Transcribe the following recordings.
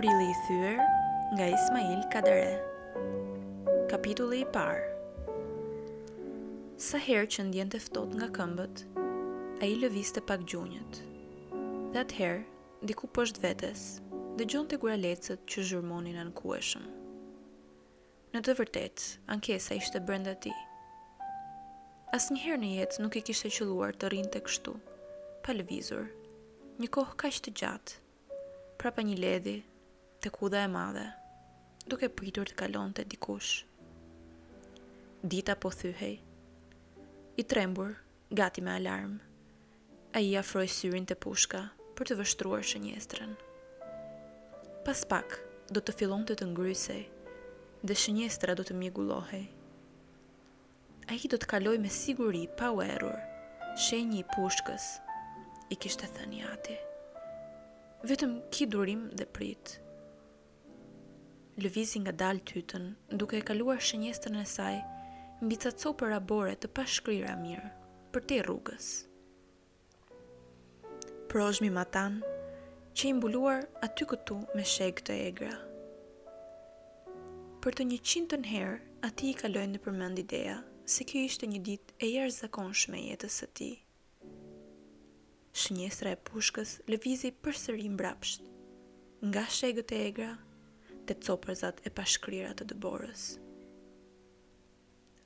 Prilli i thyer nga Ismail Kadare. Kapitulli i parë. Sa herë që ndjente ftohtë nga këmbët, ai lëviste pak gjunjët. Dhe atëherë Diku poshtë vetes, dëgjonte guralecët që zhurmonin ankueshëm. Në të vërtetë, ankesa ishte brenda tij. Asnjëherë në jetë nuk i kishte qëlluar të rrinte kështu, pa lëvizur, një kohë kaq të gjatë, prapa një ledhi, tek udha e madhe, duke pritur të kalonte dikush. Dita po thyhej. I trembur, Gati me alarm, ai afroi syrin te pushka për të vështruar shënjestrën. Pas pak do të fillonte të ngrysej dhe shënjestra do të mjegullohej. Ai do të kalojë me siguri pa u errur, shenji i pushkës, i kishte thënë i ati. Vetëm ki durim dhe prit. Lëvizi ngadalë tytën, duke e kaluar shënjestrën e saj mbi ca copëra bore të pashkrira mirë, përtej rrugës. Prozhmi matan, qe i mbuluar aty-këtu me shegë të egra. Për të njëqindtën herë, atij i kaloi nëpër mend ideja se kjo ishte një ditë e jashtëzakonshme e jetës së tij. Shënjestra e pushkës lëvizi përsëri mbrapsht, nga shegët e egra te copërzat e pashkrira të dëborës.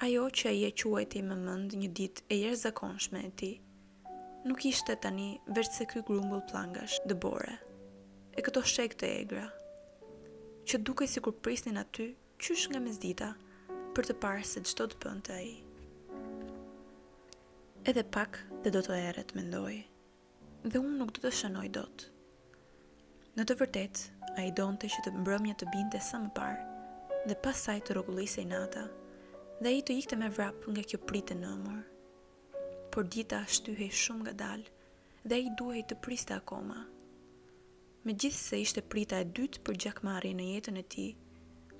Ajo që ai e quajti me mend një ditë e jashtëzakonshme e tij, nuk ishte tani veçse ky grumbull plangash dëbore e këto shegë të egra, që dukej sikur prisnin aty qysh nga mesdita për të parë se ç'do të bënte ai. Edhe pak dhe do të erret, mendoi. Dhe unë nuk do të shënoj dot. Në të vërtetë, ai donte që të mbrëmja të binte sa më parë dhe pas saj të rrokullisej nata dhe ai të ikte me vrap nga kjo pritë e nëmur. Por dita shtyhej shumë ngadalë dhe ai duhej të priste akoma. Megjithëse ishte prita e dytë për gjakmarrje në jetën e tij,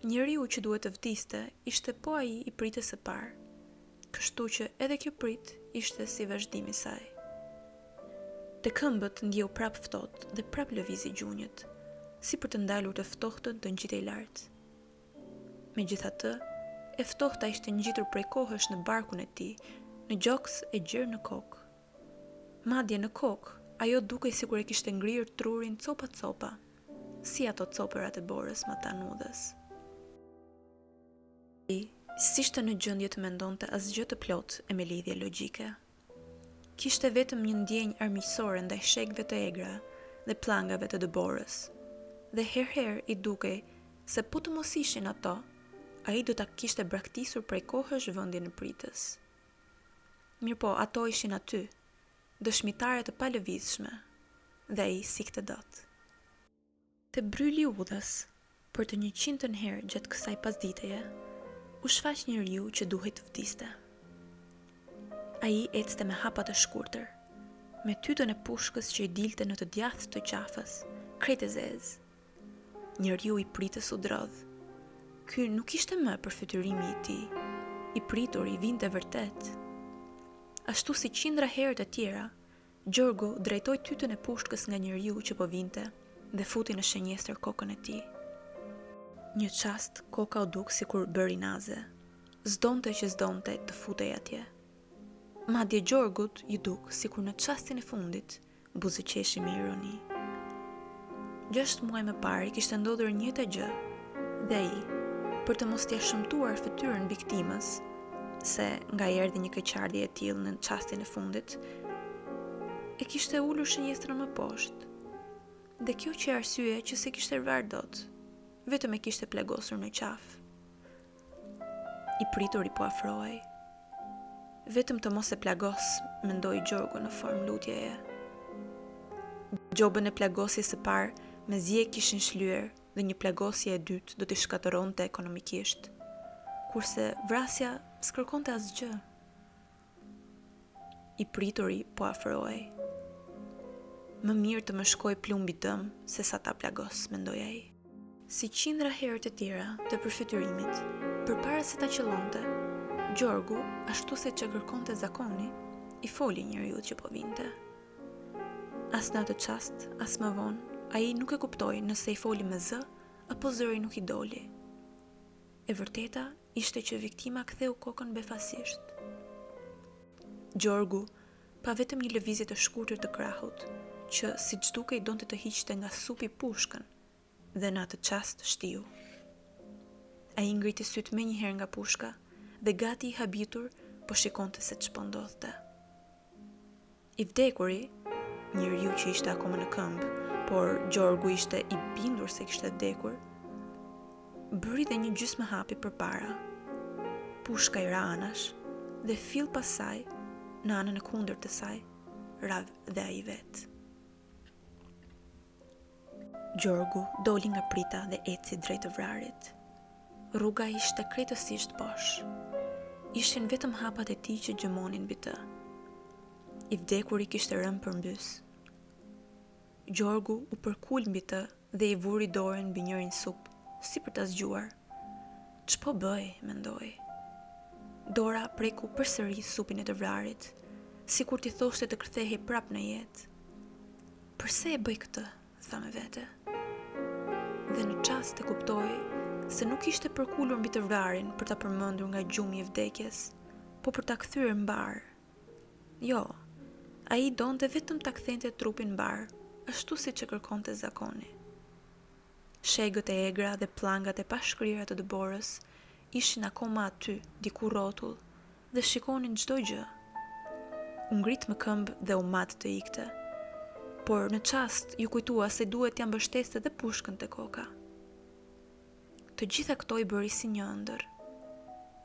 njeriu që duhet të vdiste ishte po ai i pritës së parë, kështu që edhe kjo pritë ishte si vazhdim i saj. Te këmbët ndjeu prapë ftohtë dhe prapë lëvizi gjunjët, si për të ndalur të ftohtën të ngjitej lart. Megjithatë, e ftohta ishte ngjitur prej kohësh në barkun e tij, në gjoks e gjer në kokë, Madje në kokë, ajo dukej sikur e kishte ngrirë trurin copa copa, si ato copërat e borës matanë udhës. Ai s'ishte në gjendje të mendonte asgjë të plotë e me lidhje logjike. Kishte vetëm një ndjenjë armiqësore ndaj shegëve të egra dhe pllangave të dëborës, dhe herë-herë i dukej se po të mos ishin ato, ai do ta kishte braktisur prej kohësh vendin e pritës. Mirëpo ato ishin aty, dëshmitare të palëvizshme, dhe ai s'ikte dot. Te bryli i udhës, për të njëqindtën herë gjatë kësaj pasditeje, u shfaq njeriu që duhej të vdiste. Ai ecte me hapa të shkurtër, me tytën e pushkës që i dilte në të djathtë të qafës, krejt e zezë, Njeriu i pritës u drodh. Ky nuk ishte më përfytyrimi i tij. I prituri vinte vërtet. Ashtu si qindra herë të tjera, Gjorgu drejtoi tytën e pushkës nga njeriu që po vinte dhe futi në shënjestër kokën e tij. Një çast koka u duk sikur bëri naze. S'donte që s'donte të futej atje. Madje Gjorgut iu duk sikur në çastin e fundit buzëqeshi me ironi. Gjashtë muaj më parë i kishte ndodhur e njëjta gjë dhe ai, për të mos t'ia shëmtuar fytyrën viktimës, se nga i erdhi një keqardhje e tillë në çastin e fundit, e kishte ulur shënjestrën më poshtë. Dhe kjo qe arsyeja që s'e kishte vrarë dot, vetëm e kishte plagosur në qafë. I prituri po afrohej. Vetëm të mos e plagos, mendoi Gjorgu në formë lutjeje. Gjobën e plagosjes së parë mezi e kishin shlyer dhe një plagosje e dytë do t'i shkatërronte ekonomikisht. Kurse vrasja s'kërkonte asgjë. I prituri po afrohej. Më mirë të më shkojë plumbi dëm sesa ta plagos, mendoi ai. Si qindra herë të tjera të përfytyrimit, përpara se ta qëllonte, Gjorgu, ashtu siç e kërkonte zakoni, i foli njeriut që po vinte. As në atë çast, as më vonë, ai nuk e kuptoi nëse i foli me zë apo zëri nuk i doli. E vërteta ishte që viktima ktheu kokën befasisht. Gjorgu pa vetëm një lëvizje të shkurtër të krahut, që, siç dukej donte të hiqte nga supi pushkën dhe në atë çast shtiu. Ai ngriti sytë menjëherë nga pushka dhe gati i habitur po shikonte se ç'po ndodhte. I vdekuri, njeriu që ishte akoma në këmbë, por Gjorgu ishte i bindur se kishte vdekur, bëri dhe një gjysmë hapi përpara. Pushka i ra anash dhe fill pas saj në anën e kundërt të saj ra dhe ai vetë. Gjorgu doli nga prita dhe eci drejt të vrarit. Rruga ishte krejtësisht bosh. Ishin vetëm hapat e tij që gjëmonin mbi të. I vdekuri kishte rënë përmbys. Gjorgu u përkul mbi të dhe i vuri dorën mbi njërin sup, si për ta zgjuar. Ç'po bëj, mendoi. Dora preku përsëri supin e të vrarit, sikur t'i thoshte të kthehej prapë në jetë. Përse e bëj këtë? tha me vete. Dhe në çast e kuptoi se nuk ishte përkulur mbi të vrarin për ta përmendur nga gjumi i vdekjes, po për ta kthyer mbarë. Jo, ai donte vetëm ta kthente trupin mbarë, ashtu siç e kërkonte zakoni. Shegët e egra dhe pllangat e pashkrira të dëborës ishin akoma aty, diku rotull, Dhe shikonin çdo gjë. U ngrit më këmbë dhe u mat të ikte. Por në çast iu kujtua se duhet t'ia mbështeste dhe pushkën te koka. Të gjitha këto i bëri si në ëndërr.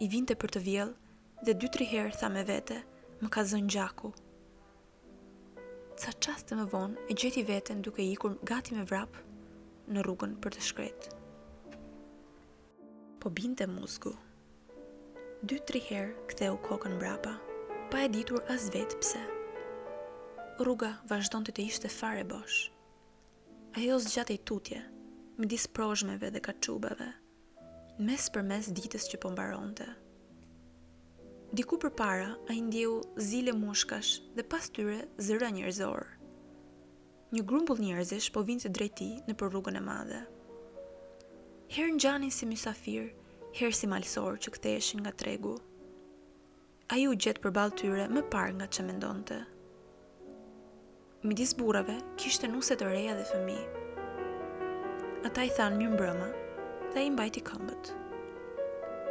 I vinte për të vjellë dhe dy-tri herë tha me vete, më ka zënë gjaku. Ca çaste më vonë e gjeti veten duke ikur gati me vrap në rrugën për të shkretë. Po binte muzgu. Dy tri herë ktheu kokën mbrapa, pa e ditur as vetë pse. Rruga vazhdonte të ishte fare bosh. Ajo zgjatej tutje, midis prozhmeve dhe kaçubave, mespërmes ditës që po mbaronte. Diku përpara ai ndjeu zile mushkash dhe pas tyre zëra njerëzorë. Një grumbull njerëzish po vinte drejt tij nëpër rrugën e madhe. Herë ngjanin si mysafirë, herë si malësorë që ktheheshin nga tregu. Ai u gjet përballë tyre më parë nga ç'e mendonte. Midis burrave kishte nuse të reja dhe fëmijë. Ata i thanë mirëmbrëma dhe ai mbajti këmbët.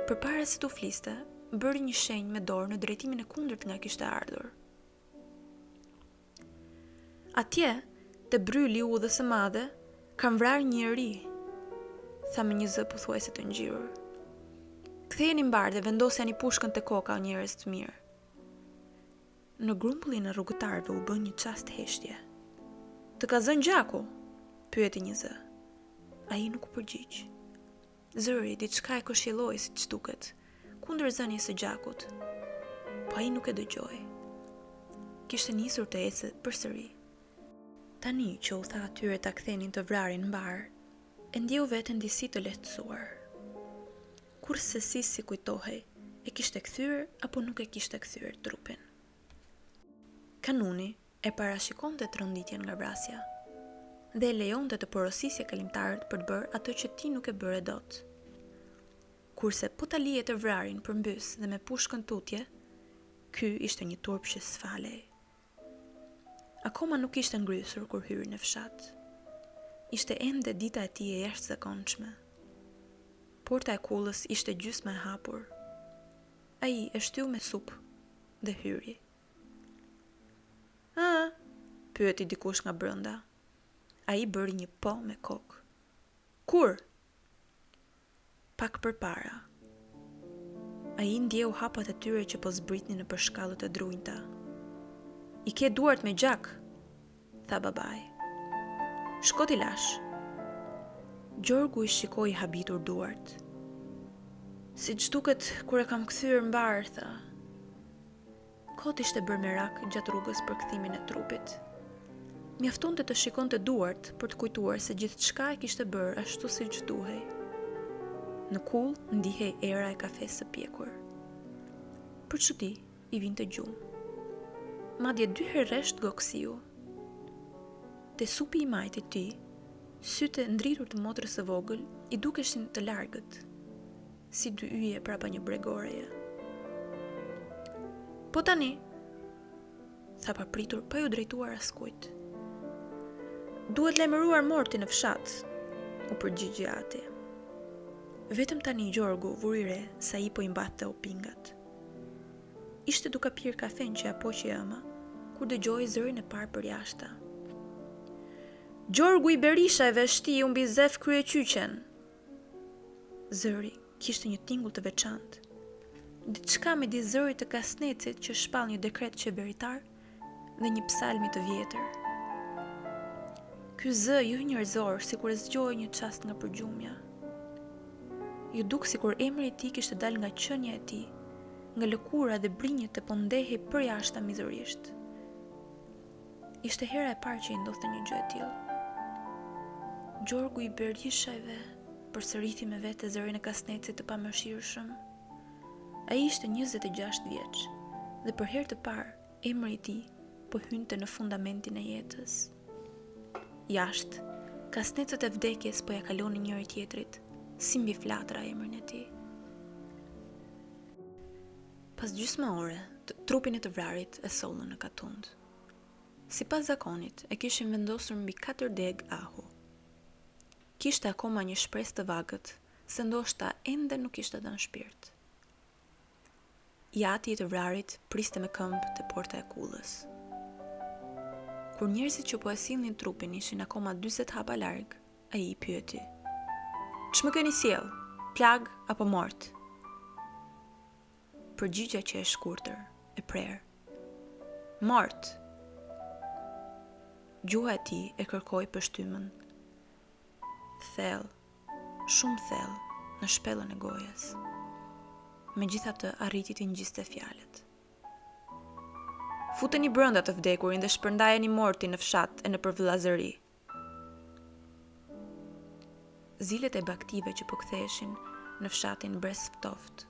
Përpara se t'u fliste, bëri një shenjë me dorë në drejtimin e kundërt nga kishte ardhur. Atje, te bryli i udhës së madhe, kam vrarë një njeri, tha me një zë pothuajse të ngjirur. Kthejeni mbarë dhe vendosjani pushkën te koka o njerëz të mirë. Në grumbullin e rrugëtarëve u bë një çast heshtje. Të ka zënë gjaku? pyeti një zë. Ai nuk u përgjigj. Zëri diçka e këshilloi, siç duket, kundër zënies së gjakut. Po ai nuk e dëgjoi. Kishte nisur të ecë përsëri. Tani që u tha atyre ta kthenin të vrarin mbarë, e ndjeu veten disi të lehtësuar. Kurrsesi s'i kujtohej, e kishte kthyer apo nuk e kishte kthyer trupin. Kanuni e parashikonte tronditjen nga vrasja dhe e lejonte të porosisje kalimtarët për të bërë atë që ti nuk e bëre dot. Kurse po ta lije të vrarin përmbys dhe me pushkën tutje, ky ishte një turp që s'falej. Akoma nuk ishte ngrysur kur hyri në fshat. Ishte ende dita e tij e jashtëzakonshme. Porta e kullës ishte gjysmë e hapur. Ai e shtyu me sup dhe hyri. Ë? pyeti dikush nga brenda. Ai bëri një po me kokë. Kur? Pak përpara. Ai ndjeu hapat e tyre që po zbritnin nëpër shkallët e drunjta. I ke duart me gjak! tha babai. Shko t'i lash. Gjorgu i shikoi i habitur duart. Siç duket kur e kam kthyer mbarë, tha. Kot ishte bërë merak gjatë rrugës për kthimin e trupit. Mjaftonte të shikonte duart për të kujtuar se gjithçka e kishte bërë ashtu siç duhej. Në kullë ndihej era e kafesë së pjekur. Për çudi, i vinte gjumë. Madje dy herë rresht gogësiu. Te supi i majtë i tij, sytë e ndritur të motrës së vogël i dukeshin të largët, si dy yje prapa një bregoreje. Po tani, tha papritur pa iu drejtuar askujt. Duhet lajmëruar morti në fshat, u përgjigji ati. Vetëm tani Gjorgu vuri re se ai po i mbathte opingat. Ishte duke pirë kafen që ia poqi e ëma, kur dëgjoi zërin e parë përjashta. Gjorgu i Berishajve shtiu mbi Zef Kryeqyqen! Zëri kishte një tingull të veçantë. Diçka midis zërit të kasnecit që shpall një dekret qeveritar dhe një psalmi të vjetër. Ky zë jonjerëzor sikur e zgjoi një çast nga përgjumja. Iu duk sikur emri i tij kishte dalë nga qenia e tij, nga lëkura dhe brinjët e po ndehej përjashta mizorisht. Ishte hera e parë që i ndodhte një gjë e tillë. Gjorgu i Berishajve përsëriti me vete zërin e kasnecit të pamëshirshëm. Ai ishte njëzet e gjashtë vjeç dhe për herë të parë emri i tij po hynte në fundamentin e jetës. Jashtë, kasnecët e vdekjes po ia kalonin njëri tjetrit, si mbi flatra emrin e tij. Pas gjysmë ore, trupin e të vrarit e sollën në katund. Sipas zakonit, e kishin vendosur mbi katër degë ahu. Kishte akoma një shpresë të vagët se ndoshta ende nuk kishte dhënë shpirt. I ati i të vrarit priste më këmbë te porta e kullës. Kur njerëzit që po e sillnin trupin ishin akoma 40 hapa larg, ai i pyeti: "Ç'më keni sjellë? Plagë apo mort?" Përgjigja qe e shkurtër, e prerë. Mort! Gjuha e tij e kërkoi pështymën. Thellë. shumë thellë në shpellën e gojës. Megjithatë, arriti të ngjiste fjalët. Futeni brenda të vdekurin dhe shpërndajeni mortin në fshat e nëpër vëllazëri. Zilet e bagëtive që po ktheheshin në fshatin Brezftoht,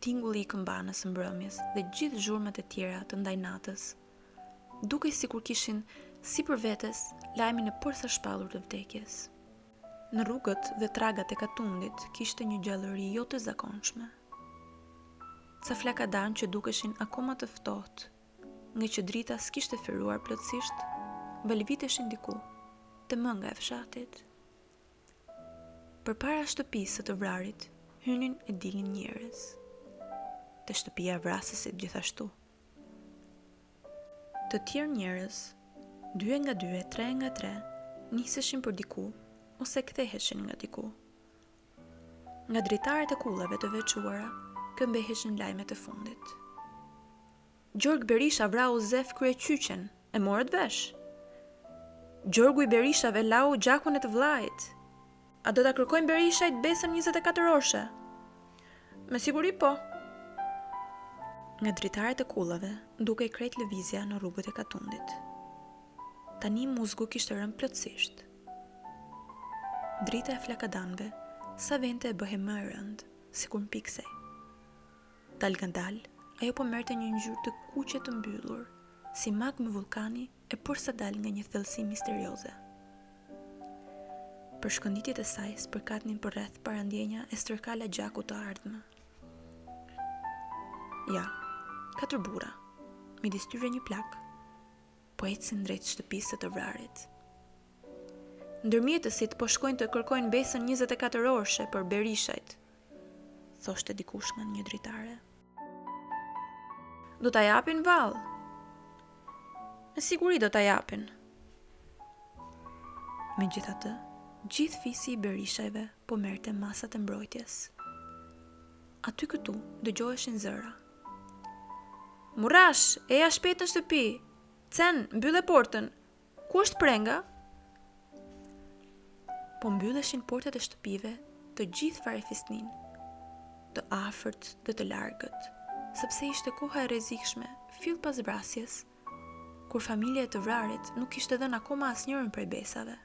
tingulli i këmbanës së mbrëmjes dhe gjithë zhurmat e tjera të ndajnatës, dukej sikur kishin sipër vetes lajmin e porsashpallur të vdekjes. Në rrugët dhe tragat e katundit kishte një gjallëri jo të zakonshme. Ca flakadanë që dukeshin akoma të ftohtë, ngaqë drita s'kishte firuar plotësisht, valëviteshin diku, te mënga e fshatit. Përpara shtëpisë së të vrarit hynin e dilnin njerëz. Te shtëpia e vrasësit gjithashtu. Të tjerë njerëz, dy e nga dy e tre e nga tre, niseshin për diku ose ktheheshin nga diku. Nga dritaret e kullave të veçuara këmbeheshin lajmet e fundit. Gjorg Berisha vrau Zef Kryeqyqen, e morët vesh? Gjorgu i Berishave lau gjakun e të vëllait. A do ta kërkojnë Berishajt besën njëzet e katër orëshe? Me siguri po. Nga dritaret e kullave dukej krejt lëvizja në rrugët e katundit. Tani muzgu kishte rënë plotësisht. Drita e flakadanëve sa vente e bëhej më e rëndë, sikur mpiksej. Dalngadalë, ajo po merrte një ngjyrë të kuqe të mbyllur, si magmë vullkani e porsa dalë nga një thellësi misterioze. Përshkënditjet e saj spërkatnin përreth parandjenja e stërkala gjaku të ardhme. Ja, katër burra, midis tyre një plak, po ecin drejt shtëpisë së të vrarit. Ndërmjetësit po shkojnë të kërkojnë besën 24 orëshe për Berishajt, thoshte dikush nga një dritare. Do ta japin vallë. Me siguri do ta japin. Megjithatë, gjithë fisi i berishajve po merrte masat e mbrojtjes. Aty këtu, dëgjoheshin zëra. Murrash, eja shpejt në shtëpi, cen, mbylle portën, Ku është prenga? Po mbylleshin portat e shtëpive të gjithë farefisni, të afërt dhe të largët, sepse ishte koha e rrezikshme, fill pas vrasjes, kur familja e të vrarit nuk kishte dhënë akoma asnjërën prej besave.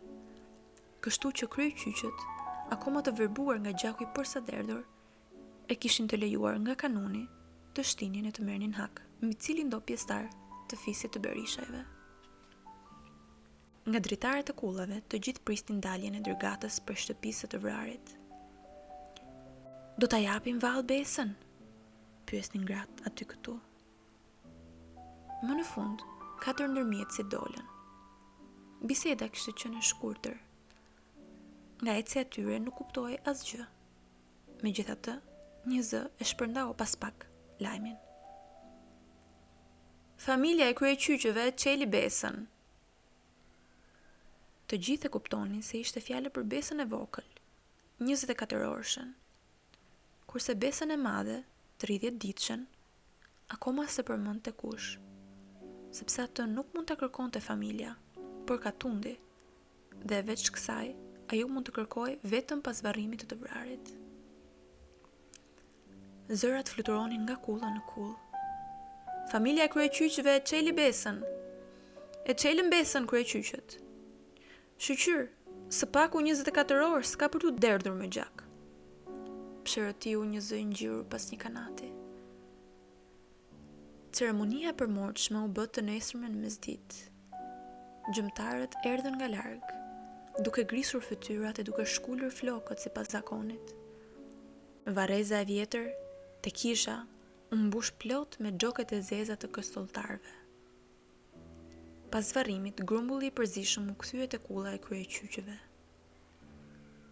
Kështu që kryeqyqët, akoma të verbuar nga gjaku i përsaderdhur, e kishin të lejuar nga kanuni të shtinin e të merrnin hak mbi cilindo pjesëtar të fisit të Berishajve. Nga dritaret e kullave të gjithë prisnin daljen e dërgatës prej shtëpisë së të vrarit. Do ta japin vallë besën? pyesnin gratë aty këtu. Më në fund, katër ndërmjetësit dolën. Biseda kishte qenë e shkurtër. Nga ecja e tyre nuk kuptohej asgjë. Megjithatë, një zë e shpërndau pas pak lajmin. Familja e kryeqyqëve çeli Besën. Të gjithë e kuptonin se ishte fjala për Besën e vogël, 24 orëshen, kurse Besën e madhe, 30 ditëshen, Akoma s'e përmendte kush, sepse atë nuk mund ta kërkonte familja, por katundi, dhe veç kësaj, ajo mund të kërkohej vetëm pas varrimit të të vrarit. Zërat fluturonin nga kulla në kullë. Familja e kryeqyqëve e çeli besën. E çelën besën kryeqyqët. Shyqyr, së paku njëzet e katër orë s'ka për t'u derdhur më gjak. Psherëtiu një zë i ngjirur pas një kanati. Ceremonia e përmortshme u bë të nesërmen në mesditë. Gjëmtarët erdhën nga larg, duke grisur fytyrat e duke shkulur flokët sipas zakonit. Varreza e vjetër te kisha u mbush plot me xhoket e zeza të këstoltarëve. Pas varrimit, grumbulli i përzishëm u kthye te kulla e kryeqyqeve.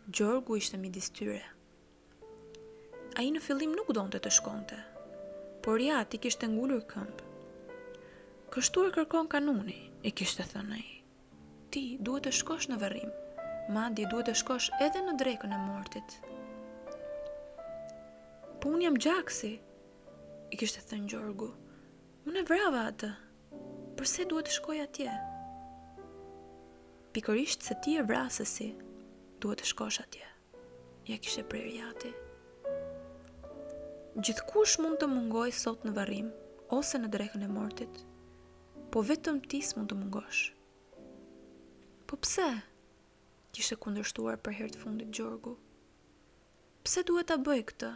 Gjorgu ishte midis tyre. Ai në fillim nuk donte të shkonte, por i ati kishte ngulur këmbë. Kështu e kërkon kanuni, i kishte thënë ai. Ti duhet të shkosh në varrim, madje duhet të shkosh edhe në drekën e mortit. Po unë jam gjaksi, i kishte thënë Gjorgu. Unë e vrava atë. Përse duhet të shkoj atje? Pikërisht se ti je vrasësi, duhet të shkosh atje. Ja kishte prerë i ati. Gjithkush mund të mungojë sot në varrim ose në drekën e mortit, po vetëm ti s'mund të mungosh. Po pse? Kishte kundërshtuar për herë të fundit Gjorgu. Pse duhet ta bëj këtë?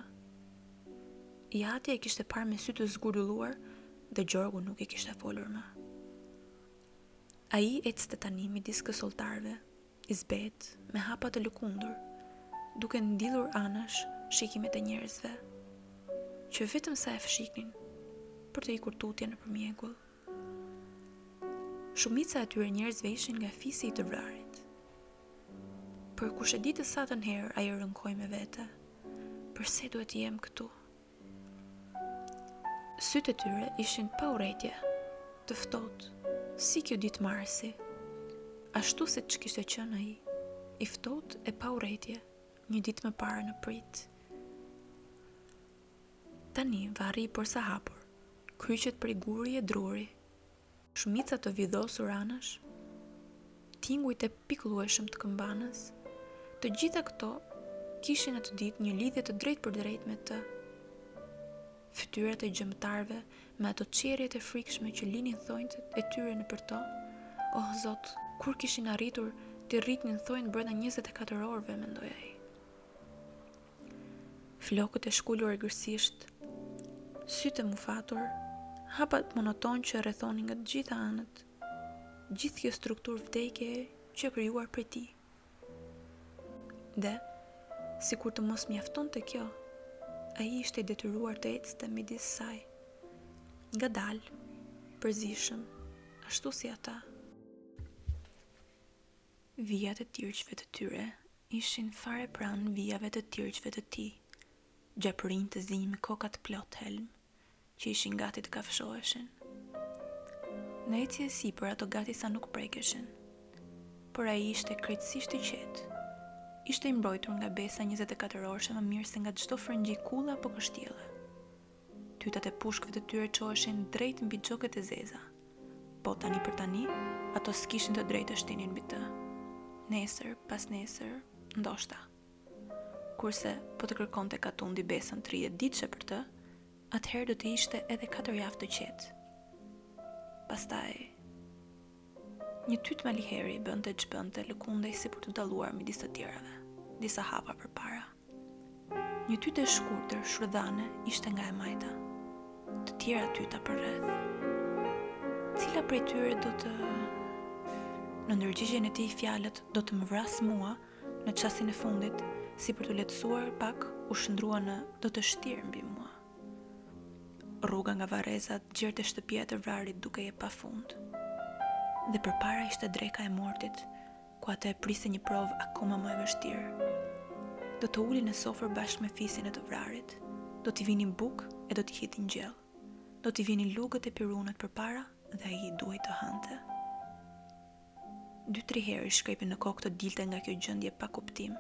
I ati e kishte parë me sy të zgurdulluar dhe Gjorgu nuk kishte folur më. Ai ecte tani midis kësollëtarëve, i zbehtë, me hapa të lëkundur, duke ndier anash shikimet e njerëzve, që vetëm sa e fshiknin për të ikur tutje nëpër mjegull. Shumica e tyre njerëzve ishin nga fisi i të vrarit. Për kushedi të satën herë ai rënkoi me vete? Përse duhet të jem këtu? Sytë e tyre ishin pa urrejtje, të ftohtë, si kjo ditë marsi. Ashtu siç kishte qenë ai, i ftohtë e pa urrejtje, një ditë më parë në pritë. Tani, varri i porsahapur, kryqet prej guri e druri, Shumica të vithisur anash, tingujt e pikëllueshëm të kambanës, të gjitha këto kishin atë ditë një lidhje të drejtpërdrejtë me të. Fytyrat e gjëmëtarëve me ato çerjet e frikshme që linin thonjtë e tyre nëpër to, oh Zot, kur kishin arritur t'i rritnin thonjtë brenda njëzet e katër orëve, mendoi ai. Flokët e shkulur egërsisht, sytë e mufatur, hapat monotonë që e rrethonin nga të gjitha anët, gjithë kjo strukturë vdekjeje qe e krijuar prej tij. Dhe, sikur të mos mjaftonte kjo, ai ishte i detyruar të ecte midis saj, ngadalë, përzishëm, ashtu si ata. Vijat e tirqve të tyre ishin fare pranë vijave të tirqve të tij, gjarpërinj të zinj me kokat plot helm, që ishin gati të kafshoheshin. Në ecje e sipër ato gati sa nuk prekeshin. Por ai ishte krejtësisht i qetë. Ishte i mbrojtur nga besa njëzet e katër orëshe më mirë se nga çdo frëngji kulle apo kështjelle. Tytat e pushkëve të tyre çoheshin drejt mbi xhoket e zeza. Po, tani për tani, ato s'kishin të drejtë të shtinin mbi të. Nesër, pasnesër, ndoshta. Kurse, po të kërkonte katundi besën tridhjetëditëshe për të, atëherë do të ishte edhe katër javë të qetë. Pastaj... Një tytë maliheri bënte ç'bënte lëkundej si për t'u dalluar midis të tjerave, disa hapa përpara. Një tytë e shkurtër shurdhane ishte nga e majta. Të tjera tyta përreth. Cila prej tyre do të Në ndërgjigjen e tij fjalët do të më vrasë mua në çastin e fundit, si për t'u lehtësuar pak, u shndërrua në do të shtirë mbi mua. Rruga nga varreza gjer te shtëpia e të vrarit dukej e pafund. Dhe përpara ishte dreka e mortit, ku atë e priste një provë akoma më e vështirë. Do të ulej në sofër bashkë me fisin e të vrarit, do t'i vinin bukë e do t'i hidhnin gjellë. Do t'i vinin lugët e pirunët përpara dhe ai duhej të hante. Dy-tri herë i shkrepi në kokë të dilte nga kjo gjendje pa kuptim.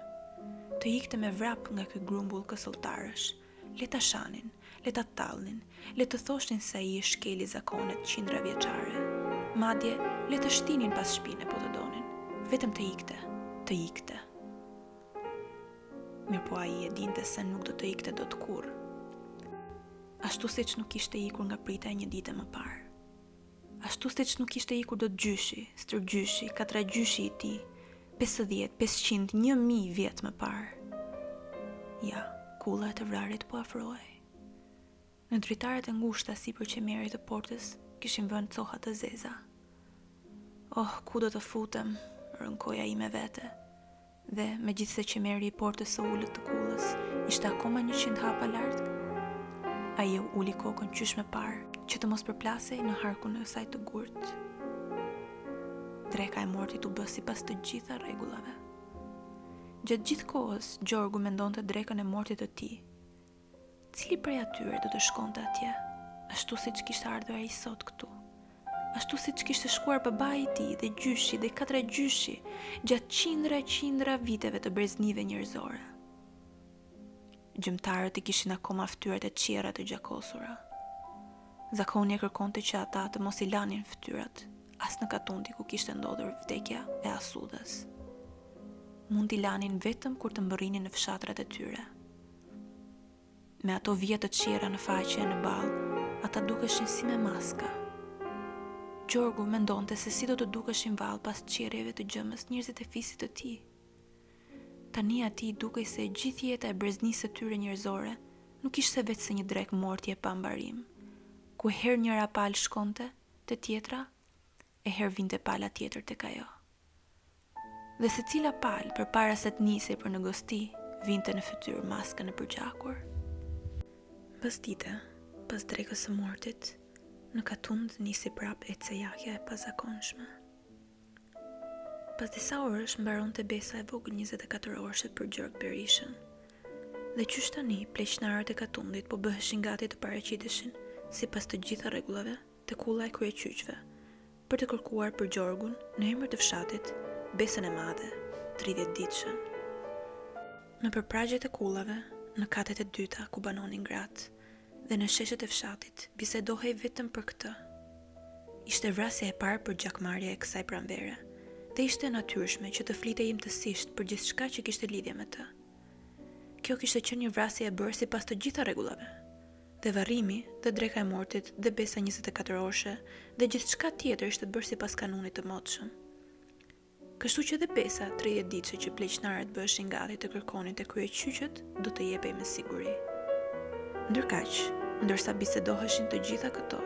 Të ikte me vrap nga ky grumbull kësolltarësh, Le ta shanin, le ta tallnin, le të thoshin se ai i shkeli zakonet qindravjeçare. Madje, le të shtinin pas shpine po të donin. Vetëm të ikte, të ikte. Mirëpo ai e dinte se nuk do të ikte dot kurrë. Ashtu siç nuk kishte ikur nga prita e një dite më parë. Ashtu siç nuk kishte ikur dot gjyshi, stërgjyshi, katragjyshi i tij, pesëdhjetë, pesëqind, një mijë vjet më parë. Ja, kulla e të vrarit po afrohej. Në dritaret e ngushta sipër qemerit të portës kishin vënë coha të zeza. Oh, ku do të futem, rënkoi ai me vete. Dhe, megjithëse qemeri i portës së ulët të kullës ishte akoma njëqind hapa larg, ai e uli kokën qysh më parë, që të mos përplasej në harkun e saj të gurtë. Dreka e mortit u bë sipas të gjitha rregullave. Gjatë gjithë kohës, Gjorgu mendonte drekën e mortit të tij, Cili prej atyre do të shkonte atje, ashtu siç kishte ardhur ai sot këtu? Ashtu siç kishte shkuar babai i tij dhe gjyshi dhe katragjyshi gjatë qindra e qindra viteve të breznive njerëzore. Gjëmtarët i kishin akoma fytyrat e çjerra të gjakosura. Zakoni e kërkonte që ata të mos i lanin fytyrat as në katundin ku kishte ndodhur vdekja e as udhës. Mund t'i lanin vetëm kur të mbërrinin në fshatrat e tyre. Me ato vija të çjera në faqe e në ballë, ata dukeshin si me maska. Gjorgu mendonte se si do të dukeshin vallë pas çjerrjeve të gjëmës njerëzit e fisit të tij. Tani atij i dukej se e gjithë jeta e breznisë së tyre njerëzore nuk ishte veçse një drekë mortje e pambarim, ku herë njëra palë shkonte te tjetra, e herë vinte pala tjetër tek ajo. Dhe secila palë përpara se të nisej për në gosti, vinte në fytyrë maskën e përgjakur. Pasdite, pas drekës së mortit, në katund nisi prap ecejakja e pazakonshme. Pas disa orësh mbaronte besa e vogël 24 orëshe për Gjorg Berishën. Dhe qysh tani, pleqnarët e katundit po bëheshin gati të paraqiteshin sipas të gjitha rregullave te kulla e kryeqyqve, për të kërkuar për Gjorgun në emër të fshatit besën e madhe tridhjetëditëshen. Në përpragjet e kullave, në katet e dyta ku banonin gratë dhe në sheshet e fshatit bisedohej vetëm për këtë. Ishte vrasja e parë për gjakmarrje e kësaj pranvere dhe ishte e natyrshme që të flitej imtësisht për gjithçka që kishte lidhje me të. Kjo kishte qenë një vrasje e bërë sipas të gjitha rregullave. Dhe varrimi, dhe dreka e mortit, dhe besa njëzet e katër orëshe, dhe gjithçka tjetër ishte bërë sipas kanunit të moçëm. Kështu që dhe besa tridhjetëditëshe që pleqnarët bëheshin gati të kërkonin te kryeqyqet do të jepej me siguri. Ndërkaq, ndërsa bisedoheshin të gjitha këto,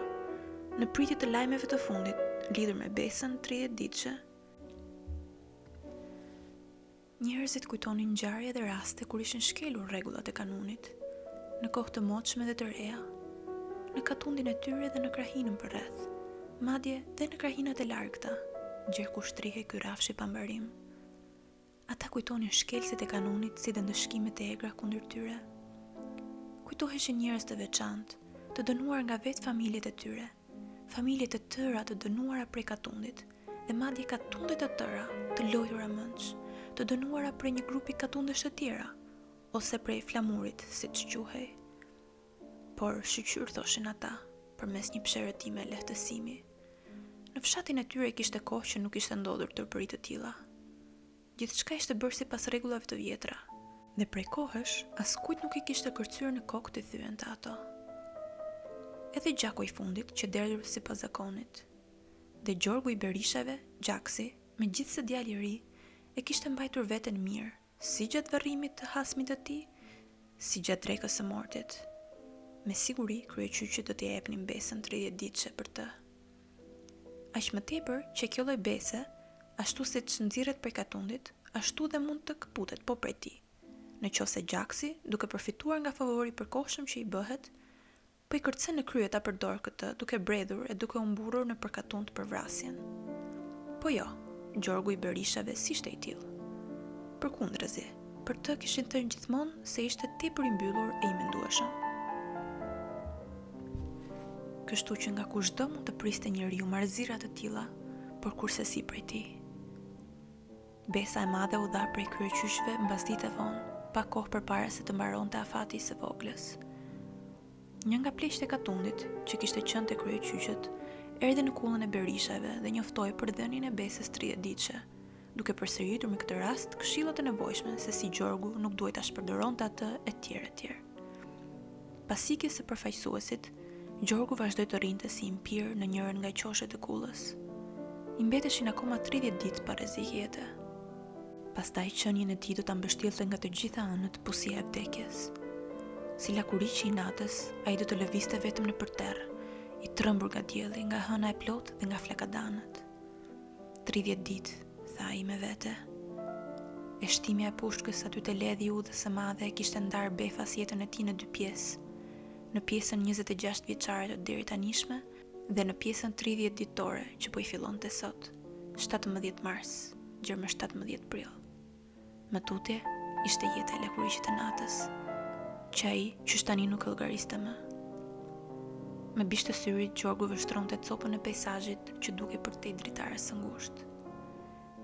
në pritje të lajmeve të fundit lidhur me besën tridhjetëditëshe, Njerëzit kujtonin ngjarje dhe raste kur ishin shkelur rregullat e kanunit, në kohë të moçme dhe të reja, në katundin e tyre dhe në krahinën përreth, madje dhe në krahinat e largëta, gjer ku shtrihej ky rrafsh i pambarim. Ata kujtonin shkelësit e kanunit si dhe ndëshkimet e egra kundër tyre. Kujtoheshin njerëz të veçantë, të dënuar nga vetë familjet e tyre, familje të tëra të dënuara prej katundit dhe madje katunde të tëra të lojtura mendsh, të dënuara prej një grupi katundesh të tjera, ose prej flamurit, siç quhej. Por, shyqyr thoshin ata, përmes një psherëtime lehtësimi. Në fshatin e tyre kishte kohë që nuk ishte ndodhur turpëri të tilla. Gjithçka ishte bërë sipas rregullave të vjetra dhe prej kohësh askujt nuk i kishte kërcyer në kokë t'i thyente ato. Edhe gjaku i fundit qe derdhur sipas zakonit. Dhe Gjorgu i Berishajve, gjaksi, megjithëse djalë i ri, e kishte mbajtur veten mirë, si gjatë varrimit të hasmit të tij, si gjatë drekës së mortit. Me siguri kryeqyqet do t'ia jepnin besën tridhjetëditëshe për të. Aq më tepër që kjo lloj bese, ashtu siç nxirret prej katundit, ashtu dhe mund të këputet po prej tij. Në qoftë se gjaksi, duke përfituar nga favori i përkohshëm që i bëhet, po i kërcen në krye ta përdorë këtë duke bredhur e duke u mburrur nëpër katund për vrasjen. Po jo, Gjorgu i Berishave s'ishte i tillë. Përkundrazi. Për të kishin thënë gjithmonë se ishte tepër i mbyllur e i mendueshëm. Kështu që nga kushdo mund të priste njeriu marrëzira të tilla, por kursesi prej tij. Besa e madhe u dha prej Kryeqyqve mbasdite vonë, pak kohë përpara se të mbaronte afati i së voglës. Një nga pleqtë e katundit, që kishte qenë te Kryeqyqët, erdhi në kullën e Berishave dhe njoftoi për dhënien e besës 30 ditëshe. duke përsëritur me këtë rast këshillat e nevojshme se si Gjorgu nuk duhej ta shpërdoronte atë etj etj. Pas ikjes së përfaqësuesit, Gjorgu vazhdoi të rrinte si i mpirë në njërën nga qoshet e kullës. I mbeteshin akoma 30 ditë pa rrezik jete. Pastaj qenien e tij do ta mbështillte nga të gjitha anët pusia e vdekjes. Si lakuriqi i natës, ai do të lëvizte vetëm nëpër terr, i trembur nga dielli, nga hëna e plotë dhe nga flakadanët. Tridhjetë ditë, tha ai me vete. E shtimja e pushkës aty te ledhi i udhës së madhe e kishte ndarë befas jetën e tij në dy pjesë, në pjesën njëzet e gjashtë vjeçare të deritanishme dhe në pjesën tridhjetë ditore që po i fillonte sot, shtatëmbëdhjetë mars, gjer më shtatëmbëdhjetë prill. Më tutje, ishte jeta e lakuriqit të natës, që ai qysh tani nuk e llogariste më. Me bisht të syrit, Gjorgu vështronte copën e pejsazhit që dukej përtej dritares së ngushtë.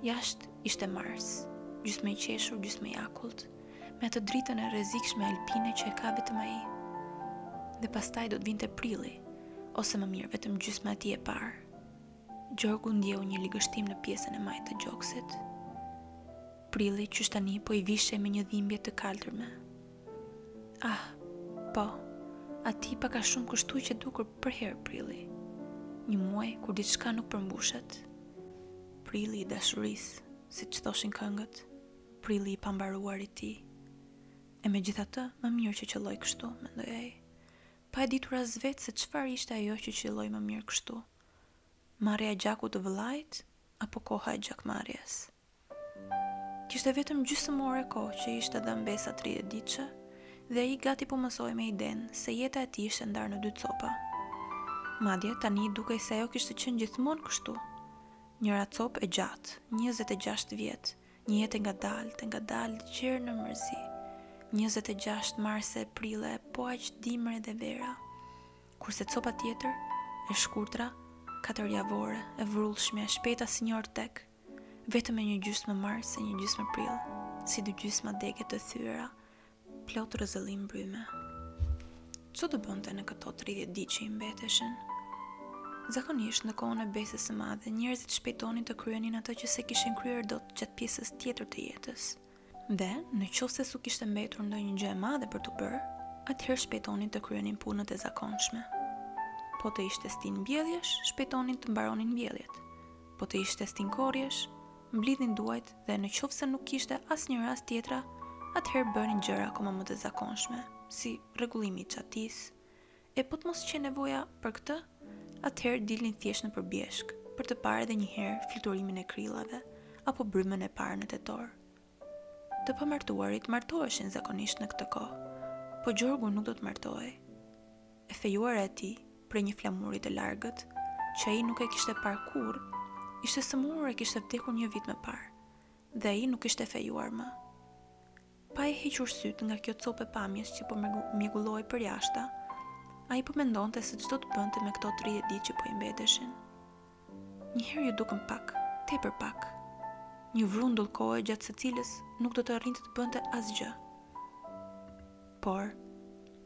Jashtë ishte mars, gjysmë i qeshur, gjysmë i akullt, me atë dritën e rrezikshme alpine që e ka vetëm ai. Dhe pastaj do të vinte prilli, ose më mirë vetëm gjysma e tij e parë. Gjorgu ndjeu një ligështim në pjesën e majtë të gjoksit. Prilli qysh tani po i vishej me një dhimbje të kaltërme. Ah, po, atij pak a shumë kështu i qe dukur përherë prilli. Një muaj kur diçka nuk përmbushet. Prilli i dashurisë, siç thoshin këngët, prilli i pambaruar i tij. E megjithatë, më mirë që qëlloi kështu, mendoi ai, pa e ditur as vetë se çfarë ishte ajo që qëlloi më mirë kështu, Marrja e gjakut të vëllait apo koha e gjakmarrjes? Kishte vetëm gjysmë ore kohë që i ishte dhënë besa tridhjetëditëshe dhe ai gati po mësohej me idenë se jeta e tij ishte ndarë në dy copa. Madje, tani i dukej se ajo kishte qenë gjithmonë kështu. Njëra copë e gjatë, njëzet e gjashtë vjet, një jetë e ngadaltë, e ngadaltë gjer në mërzi. Njëzet e gjashtë marse e prille e po aq dimra dhe vera. kurse copa tjetër, e shkurtra, katër javore, e vrullshmja, e shpejta si një ortek, vetëm me një gjysmë mars e një gjysmë prill, si dy gjysma dege të thyera, plot rrëzëllim bryme. Ç'do të bënte në këto 30 ditë që i mbeteshin? Zakonisht në kohën e besës së madhe, njerëzit shpejtonin të kryenin atë që s'e kishin kryer dot gjatë pjesës tjetër të jetës. Dhe, në qoftë se s'u kishte mbetur ndonjë gjë e madhe për t'u bërë, atëherë shpejtonin të kryenin punët e zakonshme. Po të ishte stinë mbjelljesh, shpejtonin të mbaronin mbjelljet. Po të ishte stinë korrjesh, mblidhnin duajt dhe në qoftë se nuk kishte as njërën as tjetrën, atëherë bënin gjëra akoma më të zakonshme, si rregullimi i çatisë, E po të mos qe nevoja për këtë, atëherë dilnin thjesht nëpër bjeshkë, për të parë edhe njëherë fluturimin e krillave, apo brymën e parë në tetor. Të pamartuarit martoheshin zakonisht në këtë kohë, po Gjorgu nuk do të martohej. E fejuara e tij, prej një flamuri të largët, që ai nuk e kishte parë kurrë, ishte sëmurur e kishte vdekur një vit më parë, Dhe ai nuk ishte fejuar më. Pa i hequr sytë nga kjo copë pamje që po mjegullohej përjashta, ai po mendonte se ç'do të bënte me këto tridhjetë ditë që po i mbeteshin. Një herë iu dukën pak, tepër pak. Një vrundull kohe gjatë së cilës nuk do të arrinte të bënte asgjë. Por,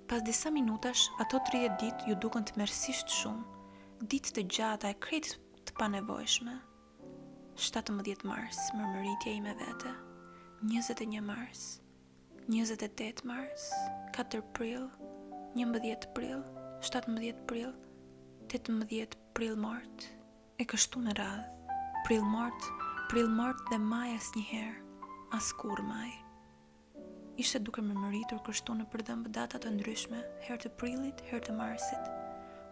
pas disa minutash, ato 30 ditë iu dukën tmerrësisht shumë, ditë të gjata e krejt të panevojshme. Shtatëmbëdhjetë mars, mërmëriti ai me vete, njëzet e një mars, njëzet e tetë mars, katër prill, njëmbëdhjetë prill, shtatëmbëdhjetë prill, tetëmbëdhjetë prillmort, e kështu me radhë, prillmort, prillmort dhe maj asnjëherë, askurrë maj. Ishte duke mërmëritur kështu nëpër dhëmbë data të ndryshme, herë të prillit, herë të marsit,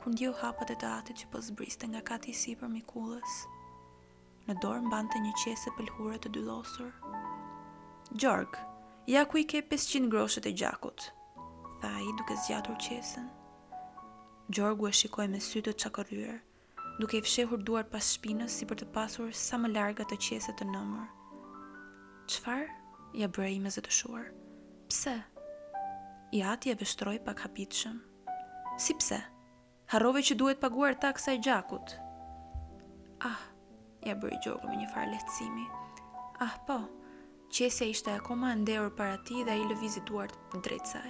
kur ndjeu hapat e të atit që po zbriste nga kati i sipërm i kullës. Në dorë mbante një qese pëlhure të dyllosur. Gjorg, ja ku i ke pesëqind groshët e gjakut, tha ai duke zgjatur qesen. Gjorgu e shikoi me sy të çakërrryer, duke i fshehur duart pas shpinës si për të pasur sa më larg atë qese të nëmur. Çfarë? ia bëri ai me zë të shuar. Pse? I ati e vështroi pak habitshëm. Si pse? Harrove që duhet paguar taksa e gjakut. Ah, ia bëri Gjorgu me një farë lehtësimi. Ah, po. Qesja ishte akoma e nderur para tij dhe ai lëvizi duart drejt saj.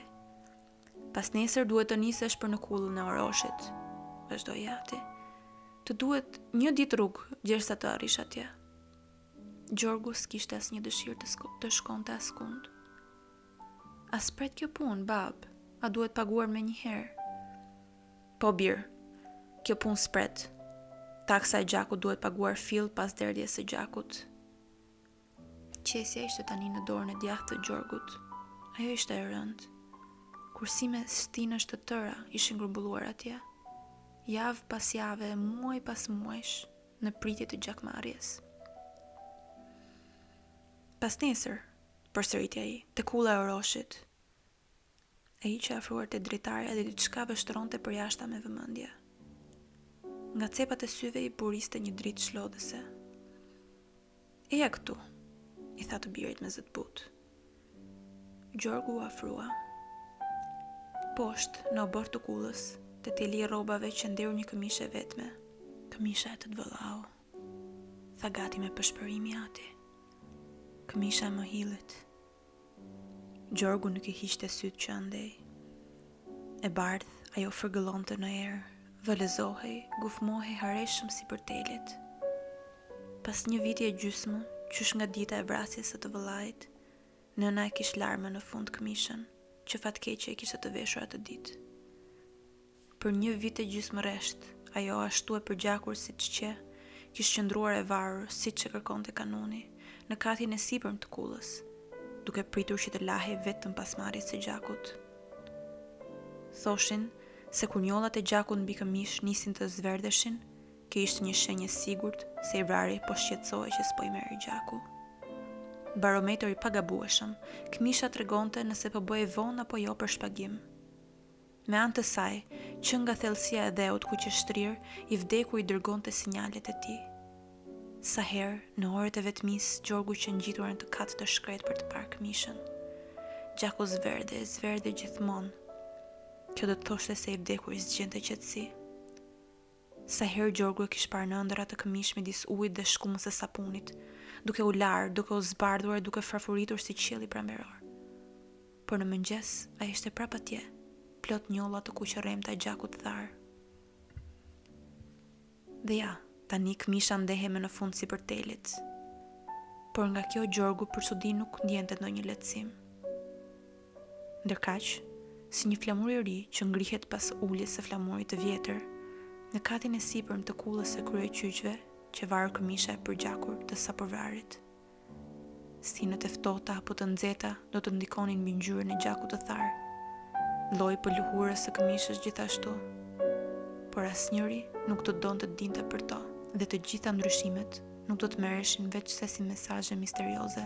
Pasnesër duhet të nisesh për në Kullën e Oroshit, vazhdoi Ati. Të duhet një ditë rrugë gjersa të arrish atje. Gjorgu s'kishte asnjë dëshirë të, sko, të shkonte askund. A s'pret kjo punë, babë? A duhet paguar menjëherë? Po bir, kjo punë s'pret. Taksa e gjakut duhet paguar fill pas derdhjes së gjakut. Qesja ishte tani në dorën e djathtë të Gjorgut. Ajo ishte e rëndë. Kursime stinësh të tëra ishin grumbulluar atje, javë pas jave e muaj pas muajsh, në pritje të gjakmarrjes. Pasnesër, përsëriti ai, te kulla e Oroshit. Ai qe afruar te dritarja dhe diçka vështronte përjashta me vëmendje. Nga cepat e syve i buriste një dritë shlodhëse. Eja këtu, i tha të birit me zë të butë. Gjorgu u afrua. Poshtë, në oborr të kullës, te teli i rrobave qe nderë një këmishë e vetme. Këmisha e tët vëllai, tha gati me pëshpërimë i ati. Këmisha e Mëhillit. Gjorgu nuk i hiqte sytë që andej. E bardhë, ajo fërgëllonte në erë, valëzohej, gufmohej hareshëm sipër telit. Pas një viti e gjysmë, qysh nga dita e vrasjes së të vëllait, nëna e kish larë më në fund këmishën, që fatkeqi e kishte të veshur atë ditë. Për një vit e gjysmë rresht, ajo ashtu e përgjakur siç qe, kish qëndruar e varur, siç e kërkonte kanuni, në katin e sipërm të kullës, duke pritur që të lahej vetëm pas marrjes së gjakut. Thoshin se kur njollat e gjakut mbi këmishë nisin të zverdheshin, kjo ishte një shenjë e sigurt se i vrari po shqetësohej që s'po i merrej gjaku. Barometër i pagabueshëm, këmisha tregonte nëse po bëhej vonë apo jo për shpagim. Me anë të saj, që nga thellësia e dheut ku qe shtrirë, i vdekuri dërgonte sinjalet e tij. Sa herë, në orët e vetmisë, Gjorgu qe ngjitur në atë kat të shkretë për të parë këmishën. Gjaku zverdhej e zverdhej gjithmonë. Kjo do të thoshte se i vdekuri s'gjente qetësi. Sa herë Gjorgu e kish parë në ëndërr atë këmishë midis ujit dhe shkumës së sapunit, duke u larë, duke u zbardhur e duke farfuritur si qielli pranveror. Por në mëngjes ajo ishte prapë atje, plot njolla të kuqërremta gjaku të tharë. Dhe ja, tani këmisha ndehej më në fund sipër telit. Por nga kjo Gjorgu për çudi nuk ndiente ndonjë lehtësim. Ndërkaq, si një flamur i ri që ngrihet pas uljes së flamurit të vjetër, në katin e sipërm të kullës së Kryeqyqëve qe varur këmisha e përgjakur e të sapovrarit. Stinët e ftohta apo të nxehta do të ndikonin mbi ngjyrën e gjakut të tharë. Lloji i pëlhurës së këmishës gjithashtu. Por asnjëri nuk do të donte të dinte për to. Dhe të gjitha ndryshimet nuk do të merreshin veçse si mesazhe misterioze